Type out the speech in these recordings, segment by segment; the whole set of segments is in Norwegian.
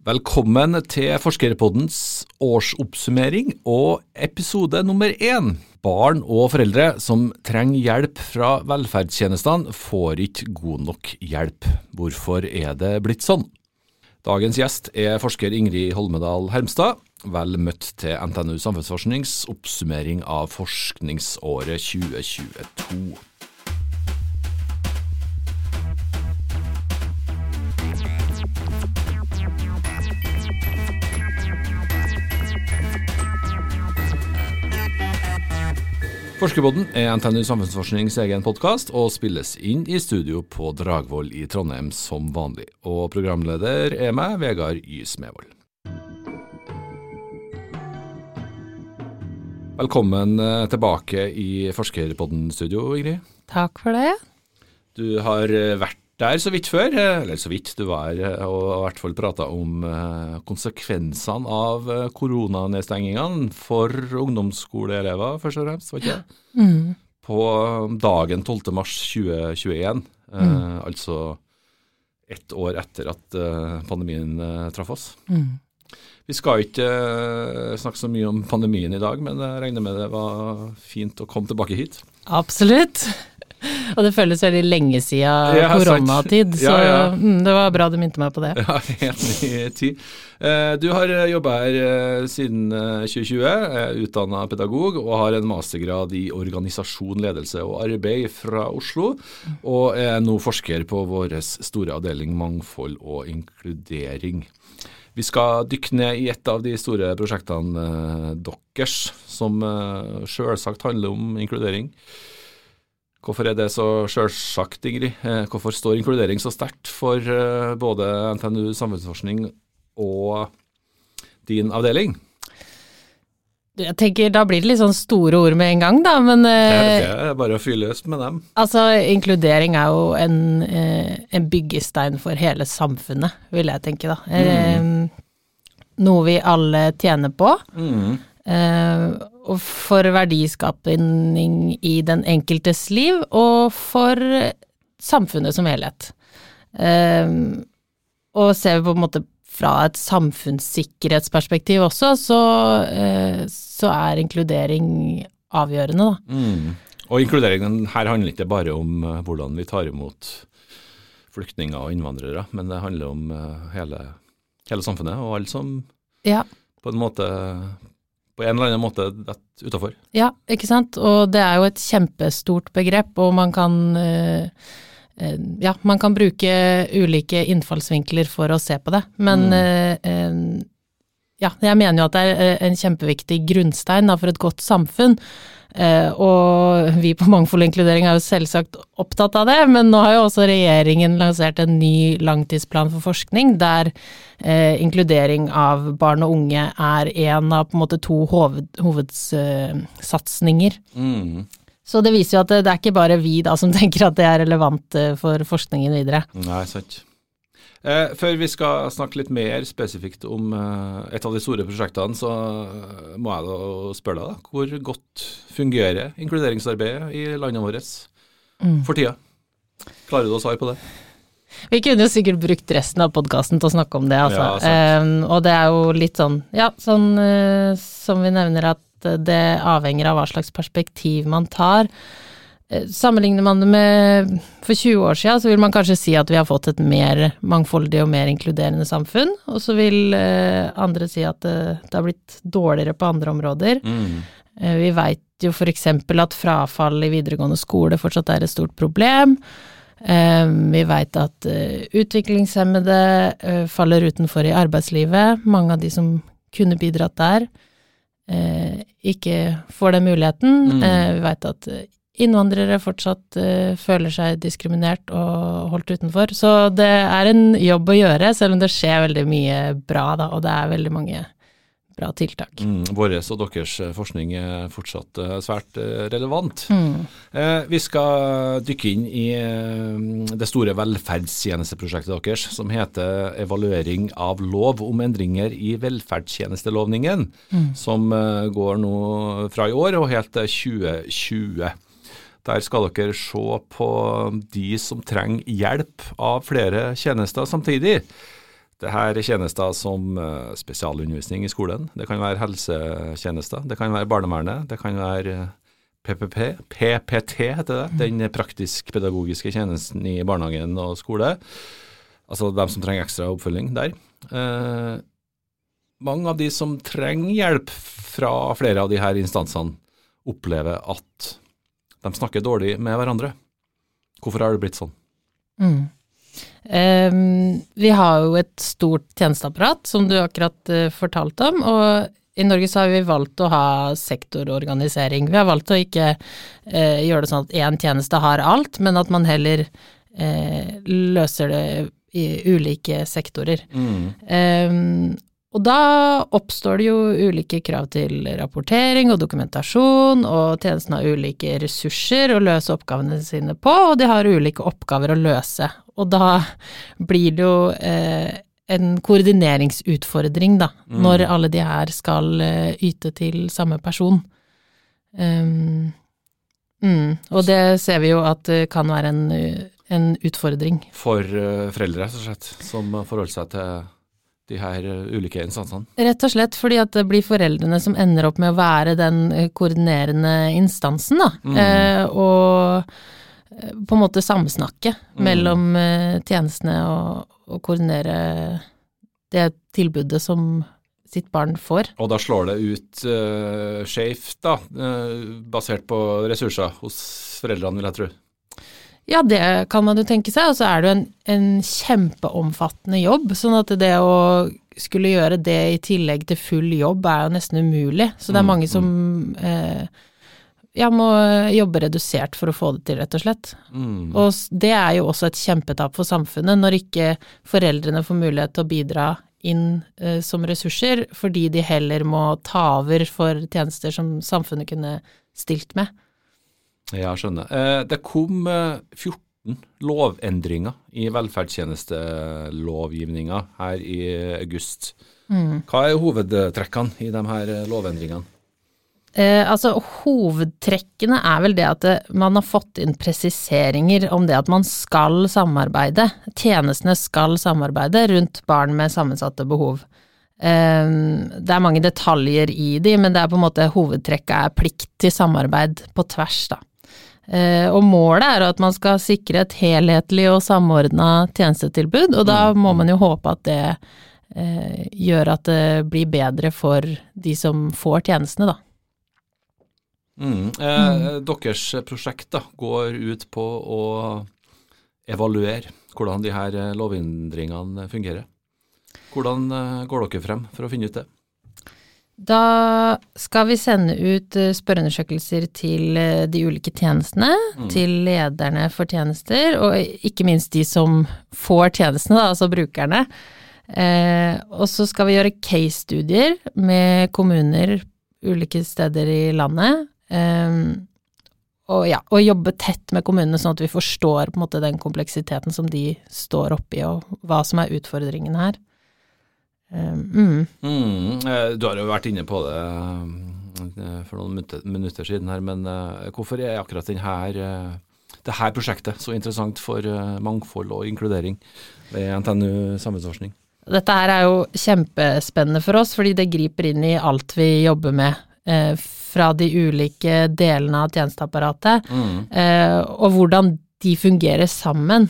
Velkommen til Forskerpoddens årsoppsummering og episode nummer én. Barn og foreldre som trenger hjelp fra velferdstjenestene, får ikke god nok hjelp. Hvorfor er det blitt sånn? Dagens gjest er forsker Ingrid Holmedal Hermstad. Vel møtt til NTNU Samfunnsforsknings oppsummering av forskningsåret 2022. Forskerpodden er NTNU Samfunnsforsknings egen podkast, og spilles inn i studio på Dragvoll i Trondheim som vanlig. Og programleder er meg, Vegard Y. Smevold. Velkommen eh, tilbake i Forskerpodden-studio, Ingrid. Takk for det. Du har eh, vært der så vidt før, eh, eller så vidt du var, eh, og i hvert fall prata om eh, konsekvensene av koronanedstengingene for ungdomsskoleelever, først og fremst, var ikke det? Mm. På dagen 12. mars 2021, mm. altså ett år etter at pandemien traff oss. Mm. Vi skal ikke snakke så mye om pandemien i dag, men jeg regner med det var fint å komme tilbake hit. Absolutt. Og det føles veldig lenge siden ja, koronatid, så ja, ja. Mm, det var bra du minte meg på det. Ja, helt ny tid. Eh, du har eh, jobba her eh, siden 2020, utdanna pedagog og har en mastergrad i organisasjon, ledelse og arbeid fra Oslo, og er nå forsker på vår store avdeling mangfold og inkludering. Vi skal dykke ned i et av de store prosjektene deres, som selvsagt handler om inkludering. Hvorfor er det så sjølsagt, Ingrid? Eh, hvorfor står inkludering så sterkt for eh, både NTNU samfunnsforskning og din avdeling? Jeg tenker Da blir det litt sånn store ord med en gang, da, men Det er eh, bare å fylle løs med dem. Altså, inkludering er jo en, en, byggestein for hele samfunnet, vil jeg tenke, da. Mm. Noe vi alle tjener på. Mm. Og for verdiskapning i den enkeltes liv, og for samfunnet som helhet. Um, og ser vi på en måte fra et samfunnssikkerhetsperspektiv også, så, uh, så er inkludering avgjørende, da. Mm. Og inkluderingen her handler ikke bare om hvordan vi tar imot flyktninger og innvandrere, men det handler om hele, hele, samfunnet og alle som ja. på en måte på en eller annen måte utafor. Ja, ikke sant. Og det er jo et kjempestort begrep, og man kan uh, ja, man kan bruke ulike innfallsvinkler for å se på det, men mm. uh, ja, jeg mener jo at det er en kjempeviktig grunnstein da, for et godt samfunn. Uh, og vi på Mangfold og inkludering er jo selvsagt opptatt av det, men nå har jo også regjeringen lansert en ny langtidsplan for forskning, der uh, inkludering av barn og unge er en av på en måte to hoved, hovedsatsinger. Mm. Så det viser jo at det, det, er ikke bare vi da som tenker at det er relevant for forskningen videre. Nei, sant. Eh, før vi skal snakke litt mer spesifikt om eh, et av de store prosjektene, så eh, må jeg da spørre deg, da, hvor godt fungerer inkluderingsarbeidet i landet vårt mm. for tida? Klarer du å svare på det? Vi kunne jo sikkert brukt resten av podkasten til å snakke om det, altså. Ja, um, og det er jo litt sånn, ja, sånn uh, som vi nevner at det avhenger av hva slags perspektiv man tar. Eh, sammenligner man det med for 20 år siden, så vil man kanskje si at vi har fått et mer mangfoldig og mer inkluderende samfunn, og så vil eh, andre si at det, det, har blitt dårligere på andre områder. Mm. Eh, vi veit jo eksempel at frafall i videregående skole fortsatt er et stort problem. Eh, vi veit at eh, utviklingshemmede eh, faller utenfor i arbeidslivet. Mange av de som kunne bidratt der, ikke får den muligheten. Mm. vi veit at innvandrere fortsatt uh, føler seg diskriminert og holdt utenfor. Så det er en jobb å gjøre, selv om det skjer veldig mye bra, da, og det er veldig mange bra tiltak. Mm, Vår og deres eh, forskning er fortsatt uh, svært uh, relevant. Mm. Vi skal dykke inn i det store velferdstjenesteprosjektet deres, som heter Evaluering av lov om endringer i velferdstjenestelovningen, mm. som går nå fra i år og helt til 2020. Der skal dere se på de som trenger hjelp av flere tjenester samtidig. Det her er tjenester som uh, spesialundervisning i skolen, det kan være helsetjenester, det kan være barnevernet, det kan være PPP, PPT heter det, den praktisk-pedagogiske tjenesten i barnehagen og skole. Altså dem som trenger ekstra oppfølging der. Eh, mange av de som trenger hjelp fra flere av de her instansene, opplever at de snakker dårlig med hverandre. Hvorfor har det blitt sånn? Mm. Um, vi har jo et stort tjenesteapparat, som du akkurat uh, fortalte om. og i Norge så har vi valgt å ha sektororganisering. Vi har valgt å ikke uh, gjøre det sånn at én tjeneste har alt, men at man heller uh, løser det i ulike sektorer. Mm. Um, og da oppstår det jo ulike krav til rapportering og dokumentasjon, og tjenesten har ulike ressurser å løse oppgavene sine på, og de har ulike oppgaver å løse. Og da blir det jo eh, en koordineringsutfordring, da, mm. når alle de her skal eh, yte til samme person. Um, mm, og det ser vi jo at det kan være en, en utfordring. For uh, foreldre, rett og slett, som forholder seg til de her eh, ulike instansene? Rett og slett fordi at det blir foreldrene som ender opp med å være den eh, koordinerende instansen, da. Mm. Eh, og eh, på en måte samsnakke mm. mellom tjenestene og, og, koordinere det tilbudet som sitt barn får. Og da slår det ut uh, skjevt, da, uh, basert på ressurser hos foreldrene, vil jeg tro? Ja, det kan man jo tenke seg. Og så er det jo en, en, kjempeomfattende jobb. Sånn at det å skulle gjøre det i tillegg til full jobb er jo nesten umulig. Så det er mm, mange som mm. eh, ja, må jobbe redusert for å få det til, rett og slett. Mm. Og det er jo også et kjempetap for samfunnet, når ikke foreldrene får mulighet til å bidra inn eh, som ressurser, fordi de heller må ta over for tjenester som samfunnet kunne stilt med. Ja, skjønner. Eh, det kom 14 eh, lovendringer i velferdstjenestelovgivninga her i august. Mm. Hva er hovedtrekkene i de her eh, lovendringene? Eh, altså Hovedtrekkene er vel det at det, man har fått inn presiseringer om det at man skal samarbeide. Tjenestene skal samarbeide rundt barn med sammensatte behov. Eh, det er mange detaljer i de, men det er på en måte hovedtrekket er plikt til samarbeid på tvers, da. Eh, og målet er at man skal sikre et helhetlig og samordna tjenestetilbud, og da mm. må man jo håpe at det eh, gjør at det blir bedre for de som får tjenestene, da. Mm. Eh, mm. Deres prosjekt da, går ut på å evaluere hvordan de her lovendringene fungerer. Hvordan går dere frem for å finne ut det? Da skal vi sende ut eh, spørreundersøkelser til eh, de ulike tjenestene, mm. til lederne for tjenester, og ikke minst de som får tjenestene, da, altså brukerne. Eh, og så skal vi gjøre case-studier med kommuner ulike steder i landet. Eh, og, ja, og jobbe tett med kommunene, sånn at vi forstår på en måte den kompleksiteten som de står oppi, og hva som er utfordringen her. Mm. Mm. Du har jo vært inne på det eh, for noen minutter siden her, men hvorfor er akkurat denne, det her prosjektet så interessant for mangfold og inkludering ved NTNU samfunnsforskning? Dette her er jo kjempespennende for oss, fordi det griper inn i alt vi jobber med. fra de ulike delene av tjenesteapparatet, mm. og hvordan de fungerer sammen.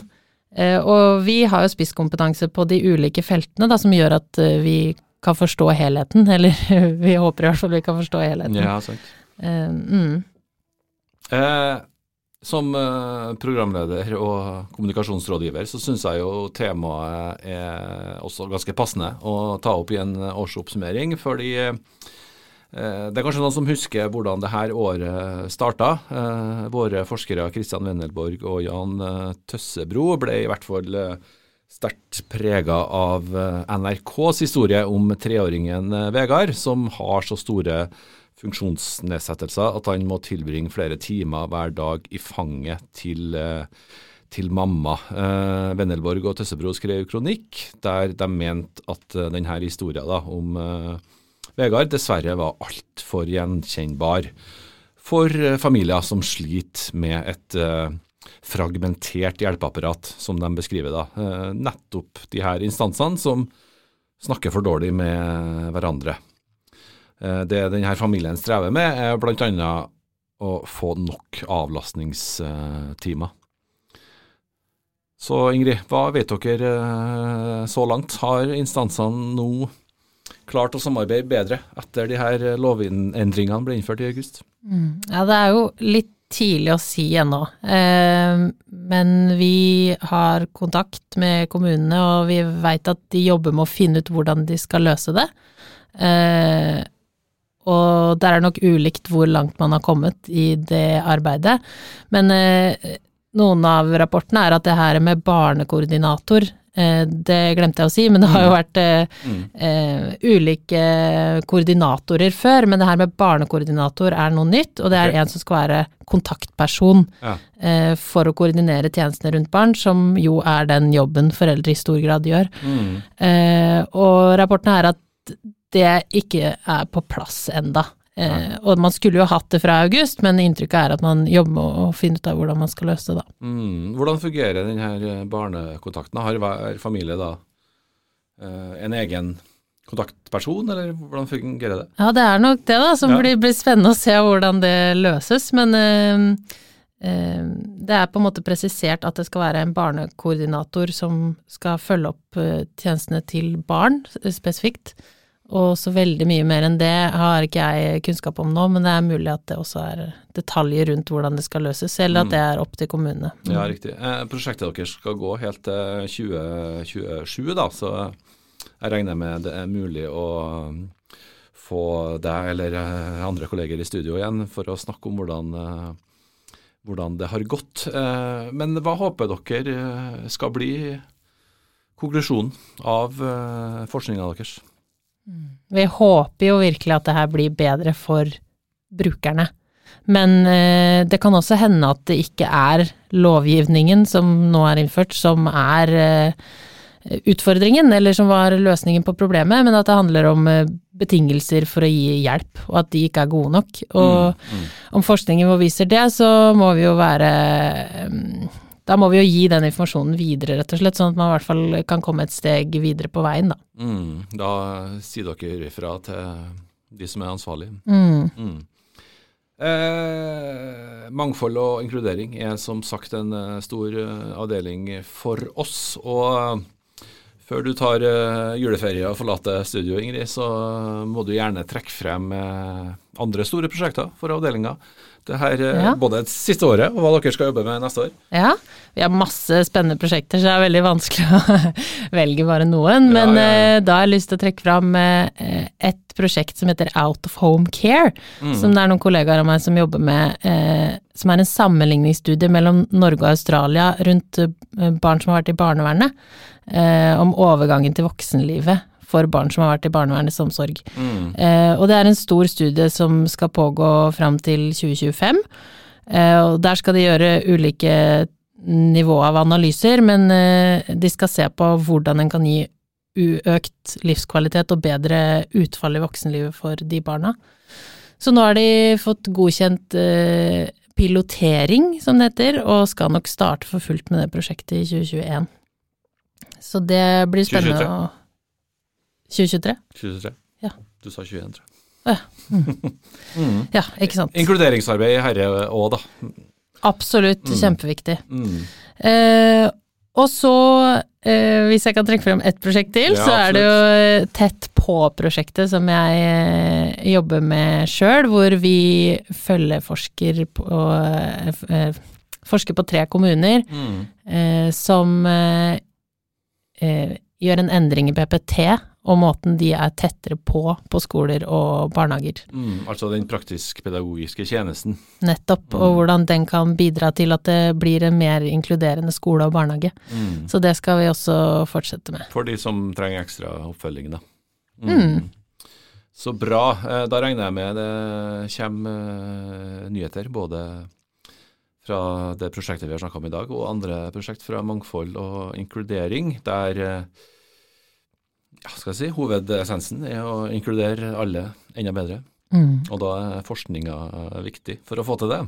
Eh, og vi har jo spisskompetanse på de ulike feltene da, som gjør at eh, vi kan forstå helheten. Eller vi håper i hvert fall vi kan forstå helheten. Ja, sant. Uh, mm. eh, som programleder og kommunikasjonsrådgiver så syns jeg jo temaet er også ganske passende å ta opp i en årsoppsummering. fordi Eh, det er kanskje noen som husker hvordan det her året starta. Eh, våre forskere Kristian Wendelborg og Jan eh, Tøssebro ble i hvert fall sterkt prega av NRKs historie om treåringen Vegard, som har så store funksjonsnedsettelser at han må tilbringe flere timer hver dag i fanget til, til mamma. Eh, Wendelborg og Tøssebro skrev kronikk der de mente at denne historien da, om Vegard dessverre var altfor gjenkjennbar for eh, familier som sliter med et uh, fragmentert hjelpeapparat, som de beskriver da. Uh, nettopp de her instansene som snakker for dårlig med hverandre. Eh, det denne familien strever med, er bl.a. å få nok avlastningstimer. Så Ingrid, hva vet dere så langt? Har instansene nå klart å samarbeide bedre etter de her lovendringene ble innført i august? Mm. Ja, det er jo litt tidlig å si ennå. Eh, men vi har kontakt med kommunene, og vi veit at de jobber med å finne ut hvordan de skal løse det. Eh, og der er nok ulikt hvor langt man har kommet i det arbeidet. Men eh, noen av rapportene er at det her med barnekoordinator, det glemte jeg å si, men det har jo mm. vært eh, mm. eh, ulike koordinatorer før. Men det her med barnekoordinator er noe nytt, og det er okay. en som skal være kontaktperson ja. Eh, for å koordinere tjenestene rundt barn, som jo er den jobben foreldre i stor grad gjør. Mm. Eh, og rapporten er at det ikke er på plass enda. Eh, og man skulle jo hatt det fra august, men inntrykket er at man jobber med å finne ut av hvordan man skal løse det da. Mm. Hvordan fungerer denne eh, barnekontakten? Har hver familie da eh, en egen kontaktperson, eller hvordan fungerer det? Ja, det er nok det, da, som ja. blir, blir, spennende å se hvordan det løses. Men eh, eh, det er på en måte presisert at det skal være en barnekoordinator som skal følge opp tjenestene til barn spesifikt. Og så veldig mye mer enn det har ikke jeg kunnskap om nå, men det er mulig at det også er detaljer rundt hvordan det skal løses, eller at mm. det er opp til kommunene. Mm. Ja, riktig. Eh, prosjektet deres skal gå helt til 2027, da, så jeg regner med det er mulig å få deg eller eh, andre kolleger i studio igjen for å snakke om hvordan, eh, hvordan det har gått. Eh, men hva håper dere skal bli konklusjonen av forskninga deres? Vi håper jo virkelig at det her blir bedre for brukerne. Men eh, det kan også hende at det ikke er lovgivningen som nå er innført, som er eh, utfordringen, eller som var løsningen på problemet, men at det handler om eh, betingelser for å gi hjelp, og at de ikke er gode nok. Og mm, mm. om forskningen viser det, så må vi jo være da må vi jo gi den informasjonen videre, rett og slett, sånn at man i hvert fall kan komme et steg videre på veien, da. Mm, da sier dere ifra til de som er ansvarlige. Mm. Mm. Eh, mangfold og inkludering er som sagt en eh, stor eh, avdeling for oss. og før du tar juleferie og forlater studio, Ingrid, så må du gjerne trekke frem andre store prosjekter for avdelinga. Det her uh, ja. både det siste året og hva dere skal jobbe med neste år. Ja, vi har masse spennende prosjekter, så det er veldig vanskelig å velge bare noen. Men ja, ja, da har jeg lyst til å trekke fram et prosjekt som heter Out of Home Care. Mm. Som det er noen kollegaer av meg som jobber med, som er en sammenligningsstudie mellom Norge og Australia rundt barn som har vært i barnevernet eh, om overgangen til voksenlivet for barn som har vært i barnevernets omsorg. Mm. Eh, og det er en stor studie som skal pågå fram til 2025. Eh, og der skal de gjøre ulike nivå av analyser, men eh, de skal se på hvordan en kan gi uøkt livskvalitet og bedre utfall i voksenlivet for de barna. Så nå har de fått godkjent eh, pilotering, som det heter, og skal nok starte for fullt med det prosjektet i 2021. Så det blir spennende 2023. å 2023? 2023. Ja. Du sa 21, tror jeg. Ja. Mm. mm. ja, ikke sant. Inkluderingsarbeid i herre òg, da. Absolutt, mm. kjempeviktig. Mm. Eh, og så, eh, hvis jeg kan trekke frem ett prosjekt til, ja, så er det jo eh, Tett på-prosjektet som jeg eh, jobber med sjøl, hvor vi følgeforsker på eh, Forsker på tre kommuner mm. eh, som eh, gjør en endring i PPT og måten de er tettere på på skoler og barnehager. Mm, altså den praktisk-pedagogiske tjenesten. Nettopp, mm. og hvordan den kan bidra til at det blir en mer inkluderende skole og barnehage. Mm. Så det skal vi også fortsette med. For de som trenger ekstra oppfølging, da. Mm. Mm. Så bra. Eh, da regner jeg med det kommer eh, nyheter både fra det prosjektet vi har snakka om i dag, og andre prosjekt fra mangfold og inkludering, der eh, ja, skal jeg si, hovedessensen er å inkludere alle enda bedre. Mm. Og da er forskninga viktig for å få til det.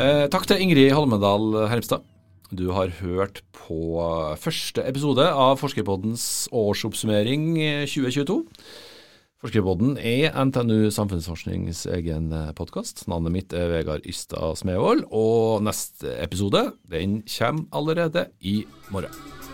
Eh, takk til Ingrid Holmedal Hermstad Du har hørt på første episode av Forskerpoddens årsoppsummering 2022. Forskerpodden er NTNU Samfunnsforsknings egen podkast. Navnet mitt er Vegard Ystad Smevold, og neste episode den kommer allerede i morgen.